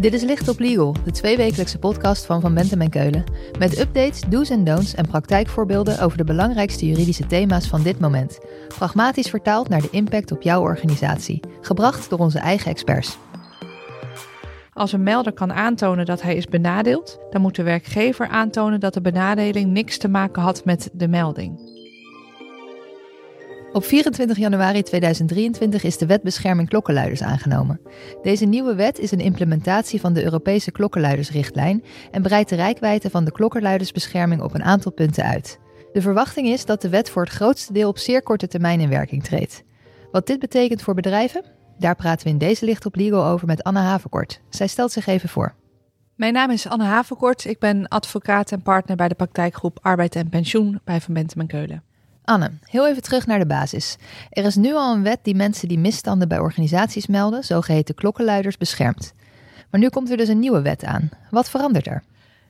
Dit is Licht op Legal, de tweewekelijkse podcast van Van Bentem en Keulen. Met updates, do's en don'ts en praktijkvoorbeelden over de belangrijkste juridische thema's van dit moment. Pragmatisch vertaald naar de impact op jouw organisatie. Gebracht door onze eigen experts. Als een melder kan aantonen dat hij is benadeeld, dan moet de werkgever aantonen dat de benadeling niks te maken had met de melding. Op 24 januari 2023 is de Wet Bescherming Klokkenluiders aangenomen. Deze nieuwe wet is een implementatie van de Europese klokkenluidersrichtlijn en breidt de rijkwijde van de klokkenluidersbescherming op een aantal punten uit. De verwachting is dat de wet voor het grootste deel op zeer korte termijn in werking treedt. Wat dit betekent voor bedrijven? Daar praten we in deze licht op legal over met Anne Havenkort. Zij stelt zich even voor. Mijn naam is Anne Havenkort. Ik ben advocaat en partner bij de praktijkgroep Arbeid en Pensioen bij Van Bentem en Keulen. Anne, heel even terug naar de basis. Er is nu al een wet die mensen die misstanden bij organisaties melden, zogeheten klokkenluiders, beschermt. Maar nu komt er dus een nieuwe wet aan. Wat verandert er?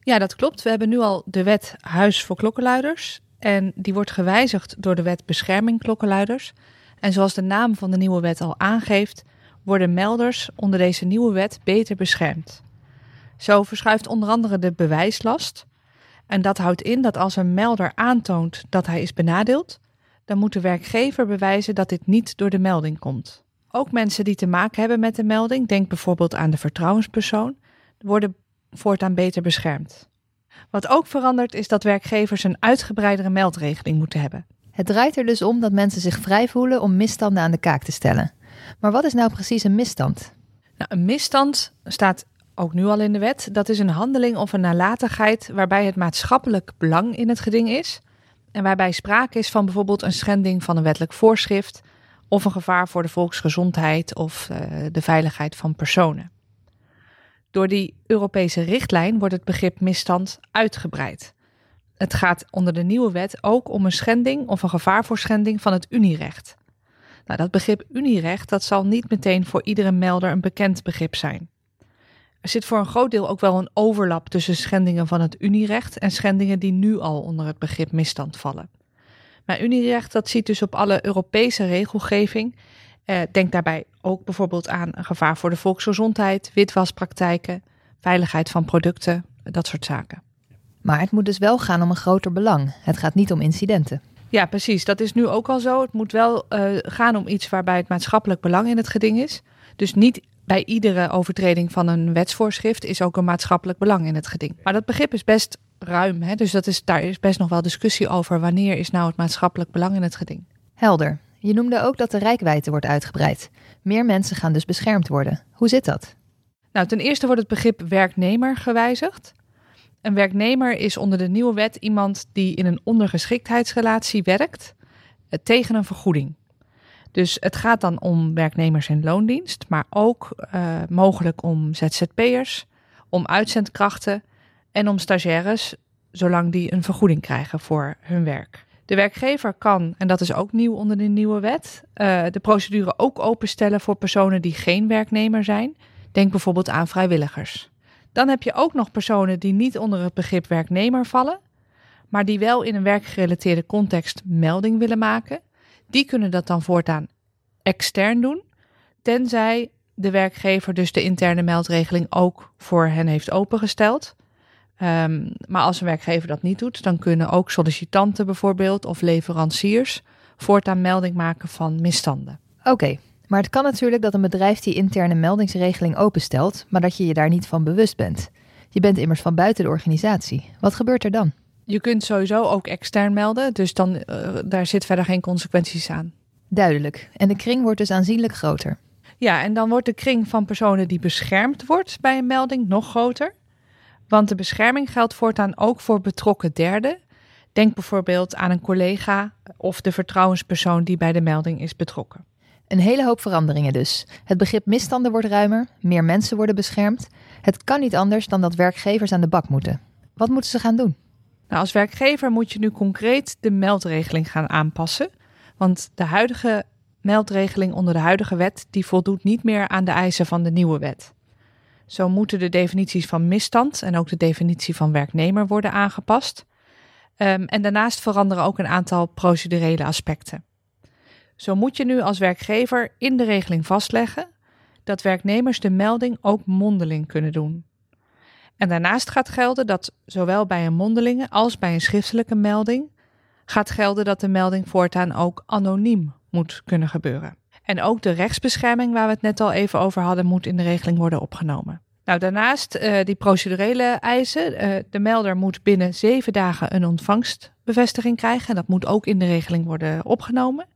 Ja, dat klopt. We hebben nu al de wet Huis voor Klokkenluiders. En die wordt gewijzigd door de wet Bescherming Klokkenluiders. En zoals de naam van de nieuwe wet al aangeeft, worden melders onder deze nieuwe wet beter beschermd. Zo verschuift onder andere de bewijslast. En dat houdt in dat als een melder aantoont dat hij is benadeeld, dan moet de werkgever bewijzen dat dit niet door de melding komt. Ook mensen die te maken hebben met de melding, denk bijvoorbeeld aan de vertrouwenspersoon, worden voortaan beter beschermd. Wat ook verandert is dat werkgevers een uitgebreidere meldregeling moeten hebben. Het draait er dus om dat mensen zich vrij voelen om misstanden aan de kaak te stellen. Maar wat is nou precies een misstand? Nou, een misstand staat ook nu al in de wet. Dat is een handeling of een nalatigheid waarbij het maatschappelijk belang in het geding is. En waarbij sprake is van bijvoorbeeld een schending van een wettelijk voorschrift of een gevaar voor de volksgezondheid of uh, de veiligheid van personen. Door die Europese richtlijn wordt het begrip misstand uitgebreid. Het gaat onder de nieuwe wet ook om een schending of een gevaar voor schending van het Unierecht. Nou, dat begrip Unierecht dat zal niet meteen voor iedere melder een bekend begrip zijn. Er zit voor een groot deel ook wel een overlap tussen schendingen van het Unierecht en schendingen die nu al onder het begrip misstand vallen. Maar Unierecht dat ziet dus op alle Europese regelgeving. Eh, denk daarbij ook bijvoorbeeld aan een gevaar voor de volksgezondheid, witwaspraktijken, veiligheid van producten, dat soort zaken. Maar het moet dus wel gaan om een groter belang. Het gaat niet om incidenten. Ja, precies. Dat is nu ook al zo. Het moet wel uh, gaan om iets waarbij het maatschappelijk belang in het geding is. Dus niet bij iedere overtreding van een wetsvoorschrift is ook een maatschappelijk belang in het geding. Maar dat begrip is best ruim. Hè? Dus dat is, daar is best nog wel discussie over wanneer is nou het maatschappelijk belang in het geding. Helder. Je noemde ook dat de rijkwijde wordt uitgebreid. Meer mensen gaan dus beschermd worden. Hoe zit dat? Nou, ten eerste wordt het begrip werknemer gewijzigd. Een werknemer is onder de nieuwe wet iemand die in een ondergeschiktheidsrelatie werkt eh, tegen een vergoeding. Dus het gaat dan om werknemers in loondienst, maar ook uh, mogelijk om ZZP'ers, om uitzendkrachten en om stagiaires, zolang die een vergoeding krijgen voor hun werk. De werkgever kan, en dat is ook nieuw onder de nieuwe wet, uh, de procedure ook openstellen voor personen die geen werknemer zijn. Denk bijvoorbeeld aan vrijwilligers. Dan heb je ook nog personen die niet onder het begrip werknemer vallen, maar die wel in een werkgerelateerde context melding willen maken. Die kunnen dat dan voortaan extern doen, tenzij de werkgever dus de interne meldregeling ook voor hen heeft opengesteld. Um, maar als een werkgever dat niet doet, dan kunnen ook sollicitanten bijvoorbeeld of leveranciers voortaan melding maken van misstanden. Oké, maar het kan natuurlijk dat een bedrijf die interne meldingsregeling openstelt, maar dat je je daar niet van bewust bent. Je bent immers van buiten de organisatie. Wat gebeurt er dan? Je kunt sowieso ook extern melden, dus dan, uh, daar zit verder geen consequenties aan. Duidelijk. En de kring wordt dus aanzienlijk groter. Ja, en dan wordt de kring van personen die beschermd wordt bij een melding nog groter. Want de bescherming geldt voortaan ook voor betrokken derden. Denk bijvoorbeeld aan een collega of de vertrouwenspersoon die bij de melding is betrokken. Een hele hoop veranderingen dus. Het begrip misstanden wordt ruimer, meer mensen worden beschermd. Het kan niet anders dan dat werkgevers aan de bak moeten. Wat moeten ze gaan doen? Nou, als werkgever moet je nu concreet de meldregeling gaan aanpassen. Want de huidige meldregeling onder de huidige wet, die voldoet niet meer aan de eisen van de nieuwe wet. Zo moeten de definities van misstand en ook de definitie van werknemer worden aangepast. Um, en daarnaast veranderen ook een aantal procedurele aspecten. Zo moet je nu als werkgever in de regeling vastleggen dat werknemers de melding ook mondeling kunnen doen. En daarnaast gaat gelden dat zowel bij een mondelinge als bij een schriftelijke melding gaat gelden dat de melding voortaan ook anoniem moet kunnen gebeuren. En ook de rechtsbescherming waar we het net al even over hadden, moet in de regeling worden opgenomen. Nou, daarnaast uh, die procedurele eisen. Uh, de melder moet binnen zeven dagen een ontvangstbevestiging krijgen. En dat moet ook in de regeling worden opgenomen.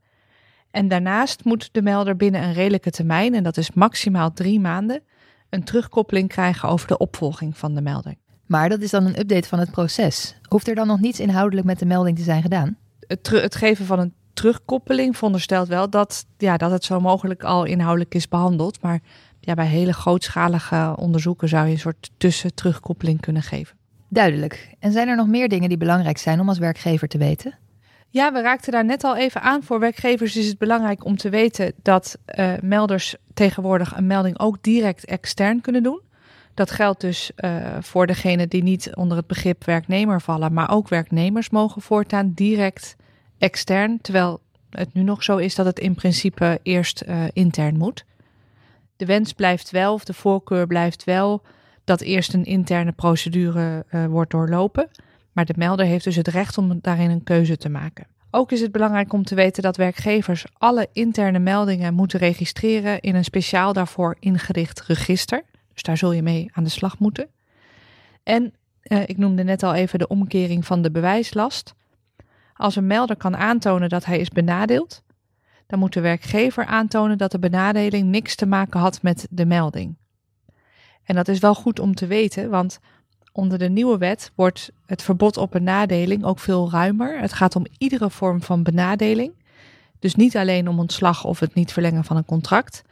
En daarnaast moet de melder binnen een redelijke termijn, en dat is maximaal drie maanden, een terugkoppeling krijgen over de opvolging van de melding. Maar dat is dan een update van het proces. Hoeft er dan nog niets inhoudelijk met de melding te zijn gedaan? Het, het geven van een terugkoppeling veronderstelt wel dat, ja, dat het zo mogelijk al inhoudelijk is behandeld. Maar ja, bij hele grootschalige onderzoeken zou je een soort tussen-terugkoppeling kunnen geven. Duidelijk. En zijn er nog meer dingen die belangrijk zijn om als werkgever te weten? Ja, we raakten daar net al even aan. Voor werkgevers is het belangrijk om te weten dat uh, melders tegenwoordig een melding ook direct extern kunnen doen. Dat geldt dus uh, voor degenen die niet onder het begrip werknemer vallen, maar ook werknemers mogen voortaan direct extern, terwijl het nu nog zo is dat het in principe eerst uh, intern moet. De wens blijft wel, of de voorkeur blijft wel, dat eerst een interne procedure wordt doorlopen. Maar de melder heeft dus het recht om daarin een keuze te maken. Ook is het belangrijk om te weten dat werkgevers alle interne meldingen moeten registreren in een speciaal daarvoor ingericht register. Dus daar zul je mee aan de slag moeten. En uh, ik noemde net al even de omkering van de bewijslast. Als een melder kan aantonen dat hij is benadeeld, dan moet de werkgever aantonen dat de benadeling niks te maken had met de melding. En dat is wel goed om te weten, want onder de nieuwe wet wordt het verbod op benadeling ook veel ruimer. Het gaat om iedere vorm van benadeling. Dus niet alleen om ontslag of het niet verlengen van een contract,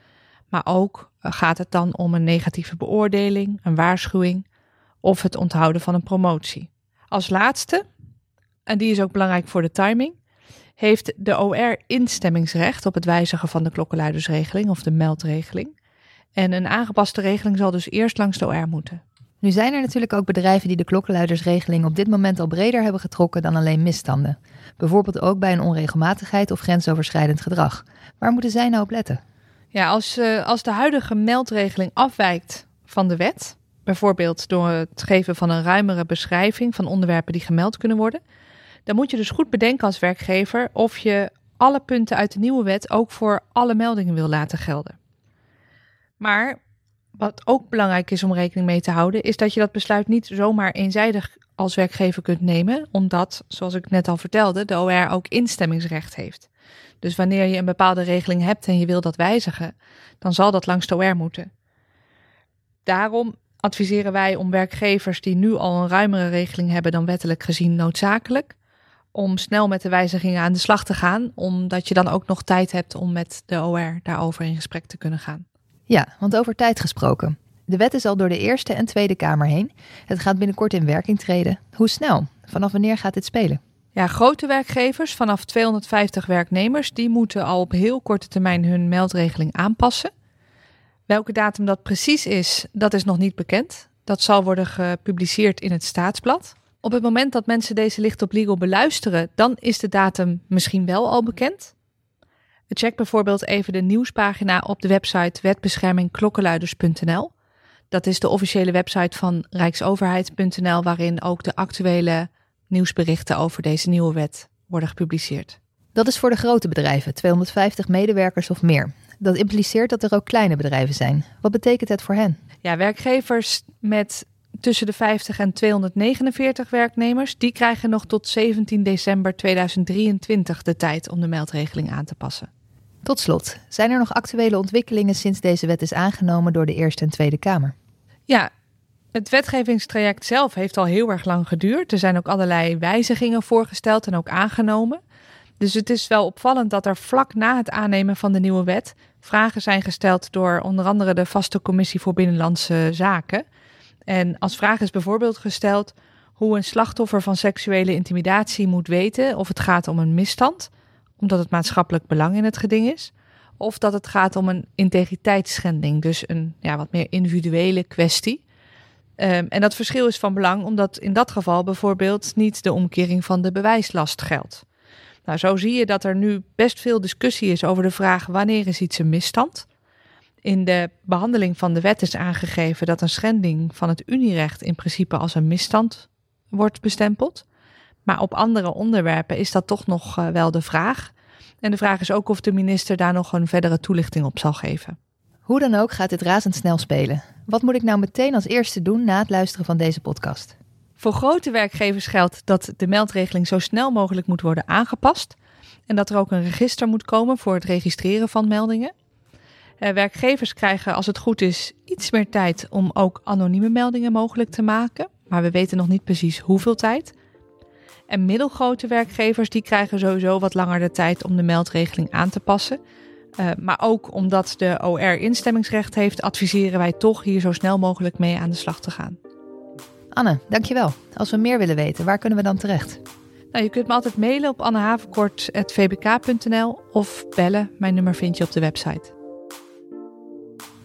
maar ook gaat het dan om een negatieve beoordeling, een waarschuwing of het onthouden van een promotie. Als laatste, en die is ook belangrijk voor de timing, heeft de OR instemmingsrecht op het wijzigen van de klokkenluidersregeling of de meldregeling. En een aangepaste regeling zal dus eerst langs de OR moeten. Nu zijn er natuurlijk ook bedrijven die de klokkenluidersregeling op dit moment al breder hebben getrokken dan alleen misstanden. Bijvoorbeeld ook bij een onregelmatigheid of grensoverschrijdend gedrag. Waar moeten zij nou op letten? Ja, als, uh, als de huidige meldregeling afwijkt van de wet, bijvoorbeeld door het geven van een ruimere beschrijving van onderwerpen die gemeld kunnen worden, dan moet je dus goed bedenken als werkgever of je alle punten uit de nieuwe wet ook voor alle meldingen wil laten gelden. Maar wat ook belangrijk is om rekening mee te houden, is dat je dat besluit niet zomaar eenzijdig als werkgever kunt nemen, omdat, zoals ik net al vertelde, de OR ook instemmingsrecht heeft. Dus wanneer je een bepaalde regeling hebt en je wil dat wijzigen, dan zal dat langs de OR moeten. Daarom adviseren wij om werkgevers die nu al een ruimere regeling hebben dan wettelijk gezien noodzakelijk, om snel met de wijzigingen aan de slag te gaan, omdat je dan ook nog tijd hebt om met de OR daarover in gesprek te kunnen gaan. Ja, want over tijd gesproken. De wet is al door de Eerste en Tweede Kamer heen. Het gaat binnenkort in werking treden. Hoe snel? Vanaf wanneer gaat dit spelen? Ja, grote werkgevers vanaf 250 werknemers, die moeten al op heel korte termijn hun meldregeling aanpassen. Welke datum dat precies is, dat is nog niet bekend. Dat zal worden gepubliceerd in het staatsblad. Op het moment dat mensen deze licht op legal beluisteren, dan is de datum misschien wel al bekend. Check bijvoorbeeld even de nieuwspagina op de website wetbeschermingklokkenluiders.nl. Dat is de officiële website van rijksoverheid.nl, waarin ook de actuele nieuwsberichten over deze nieuwe wet worden gepubliceerd. Dat is voor de grote bedrijven, 250 medewerkers of meer. Dat impliceert dat er ook kleine bedrijven zijn. Wat betekent het voor hen? Ja, werkgevers met tussen de 50 en 249 werknemers, die krijgen nog tot 17 december 2023 de tijd om de meldregeling aan te passen. Tot slot, zijn er nog actuele ontwikkelingen sinds deze wet is aangenomen door de Eerste en Tweede Kamer? Ja, het wetgevingstraject zelf heeft al heel erg lang geduurd. Er zijn ook allerlei wijzigingen voorgesteld en ook aangenomen. Dus het is wel opvallend dat er vlak na het aannemen van de nieuwe wet vragen zijn gesteld door onder andere de Vaste Commissie voor Binnenlandse Zaken. En als vraag is bijvoorbeeld gesteld hoe een slachtoffer van seksuele intimidatie moet weten of het gaat om een misstand, omdat het maatschappelijk belang in het geding is, of dat het gaat om een integriteitsschending, dus een ja, wat meer individuele kwestie. Um, en dat verschil is van belang omdat in dat geval bijvoorbeeld niet de omkering van de bewijslast geldt. Nou, zo zie je dat er nu best veel discussie is over de vraag wanneer is iets een misstand. In de behandeling van de wet is aangegeven dat een schending van het Unierecht in principe als een misstand wordt bestempeld. Maar op andere onderwerpen is dat toch nog uh, wel de vraag. En de vraag is ook of de minister daar nog een verdere toelichting op zal geven. Hoe dan ook gaat dit razendsnel spelen. Wat moet ik nou meteen als eerste doen na het luisteren van deze podcast? Voor grote werkgevers geldt dat de meldregeling zo snel mogelijk moet worden aangepast. En dat er ook een register moet komen voor het registreren van meldingen. Uh, werkgevers krijgen, als het goed is, iets meer tijd om ook anonieme meldingen mogelijk te maken. Maar we weten nog niet precies hoeveel tijd. En middelgrote werkgevers die krijgen sowieso wat langer de tijd om de meldregeling aan te passen. Uh, maar ook omdat de OR instemmingsrecht heeft, adviseren wij toch hier zo snel mogelijk mee aan de slag te gaan. Anne, dankjewel. Als we meer willen weten, waar kunnen we dan terecht? Nou, je kunt me altijd mailen op annehavenkort.vbk.nl of bellen. Mijn nummer vind je op de website.